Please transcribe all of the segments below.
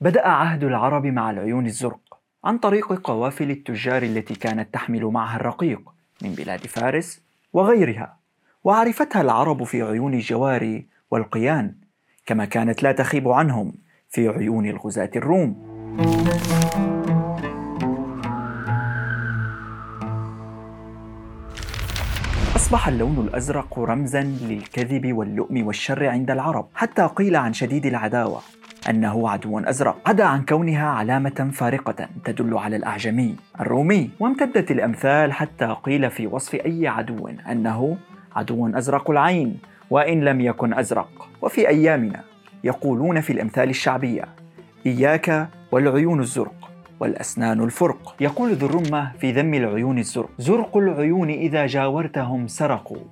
بدأ عهد العرب مع العيون الزرق عن طريق قوافل التجار التي كانت تحمل معها الرقيق من بلاد فارس وغيرها وعرفتها العرب في عيون الجواري والقيان كما كانت لا تخيب عنهم في عيون الغزاة الروم. أصبح اللون الأزرق رمزا للكذب واللؤم والشر عند العرب حتى قيل عن شديد العداوة. أنه عدو أزرق. عدا عن كونها علامة فارقة تدل على الأعجمي الرومي وامتدت الأمثال حتى قيل في وصف أي عدو أنه عدو أزرق العين وإن لم يكن أزرق. وفي أيامنا يقولون في الأمثال الشعبية إياك والعيون الزرق والأسنان الفرق. يقول ذو الرمة في ذم العيون الزرق زرق العيون إذا جاورتهم سرقوا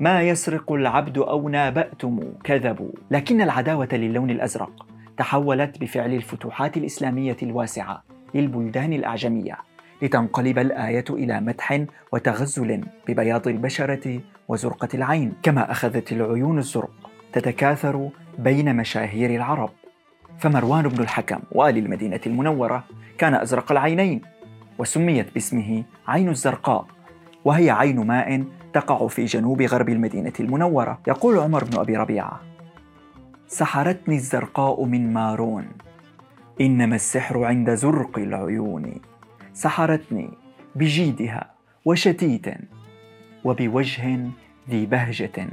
ما يسرق العبد أو نابأتم كذبوا. لكن العداوة للون الأزرق تحولت بفعل الفتوحات الإسلامية الواسعة للبلدان الأعجمية لتنقلب الآية إلى مدح وتغزل ببياض البشرة وزرقة العين. كما أخذت العيون الزرق تتكاثر بين مشاهير العرب. فمروان بن الحكم والي المدينة المنورة كان أزرق العينين وسميت باسمه عين الزرقاء وهي عين ماء تقع في جنوب غرب المدينة المنورة يقول عمر بن أبي ربيعة. سحرتني الزرقاء من مارون إنما السحر عند زرق العيون. سحرتني بجيدها وشتيت وبوجه ذي بهجة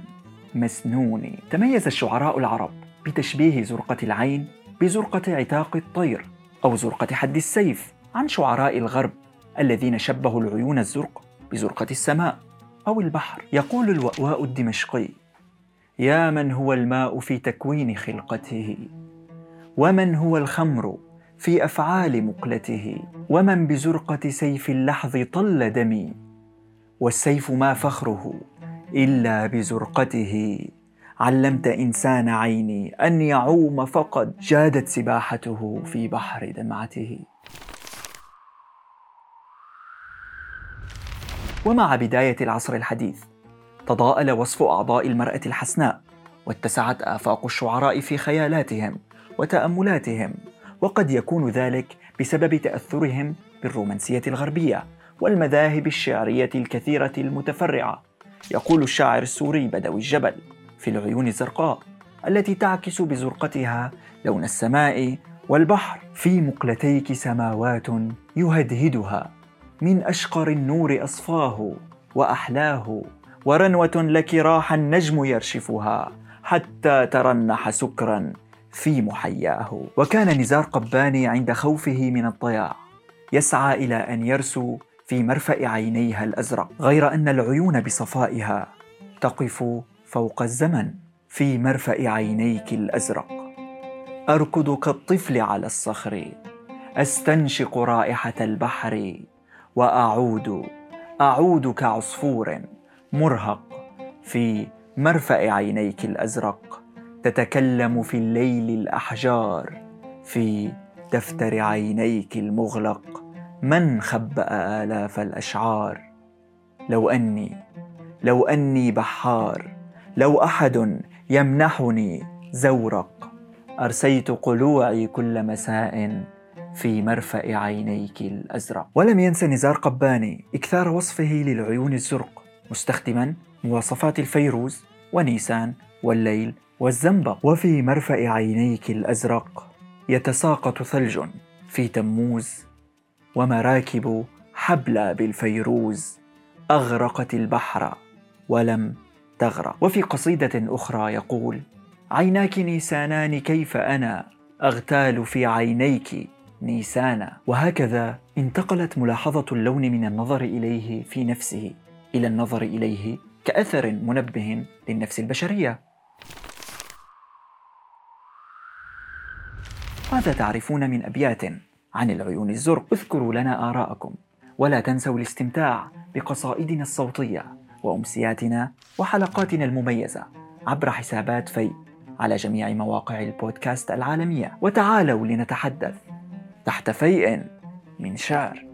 مسنون. تميز الشعراء العرب بتشبيه زرقة العين بزرقة عتاق الطير أو زرقة حد السيف عن شعراء الغرب الذين شبهوا العيون الزرق بزرقة السماء أو البحر. يقول الوأواء الدمشقي يا من هو الماء في تكوين خلقته؟ ومن هو الخمر في أفعال مقلته؟ ومن بزرقة سيف اللحظ طل دمي؟ والسيف ما فخره إلا بزرقته. علمت إنسان عيني أن يعوم فقد جادت سباحته في بحر دمعته. ومع بداية العصر الحديث تضاءل وصف أعضاء المرأة الحسناء واتسعت آفاق الشعراء في خيالاتهم وتأملاتهم وقد يكون ذلك بسبب تأثرهم بالرومانسية الغربية والمذاهب الشعرية الكثيرة المتفرعة يقول الشاعر السوري بدوي الجبل في العيون الزرقاء التي تعكس بزرقتها لون السماء والبحر. في مقلتيك سماوات يهدهدها من أشقر النور أصفاه وأحلاه. ورنوة لك راح النجم يرشفها حتى ترنح سكرا في محياه. وكان نزار قباني عند خوفه من الضياع. يسعى إلى أن يرسو في مرفأ عينيها الأزرق غير أن العيون بصفائها تقف فوق الزمن في مرفأ عينيك الأزرق. أركض كالطفل على الصخر أستنشق رائحة البحر وأعود أعود كعصفور. مرهق في مرفأ عينيك الأزرق تتكلم في الليل الأحجار في دفتر عينيك المغلق من خبأ آلاف الأشعار؟ لو أني لو أني بحار لو أحد يمنحني زورق أرسيت قلوعي كل مساء في مرفأ عينيك الأزرق. ولم ينس نزار قباني إكثار وصفه للعيون الزرق. مستخدما مواصفات الفيروز ونيسان والليل والزنبق وفي مرفأ عينيك الأزرق يتساقط ثلج في تموز ومراكب حبلى بالفيروز أغرقت البحر ولم تغرق. وفي قصيدة أخرى يقول عيناك نيسانان كيف أنا أغتال في عينيك نيسانا؟ وهكذا انتقلت ملاحظة اللون من النظر إليه في نفسه. إلى النظر إليه كأثر منبه للنفس البشرية. ماذا تعرفون من أبيات عن العيون الزرق؟ اذكروا لنا آراءكم ولا تنسوا الاستمتاع بقصائدنا الصوتية وأمسياتنا وحلقاتنا المميزة عبر حسابات في على جميع مواقع البودكاست العالمية وتعالوا لنتحدث تحت فيء من شعر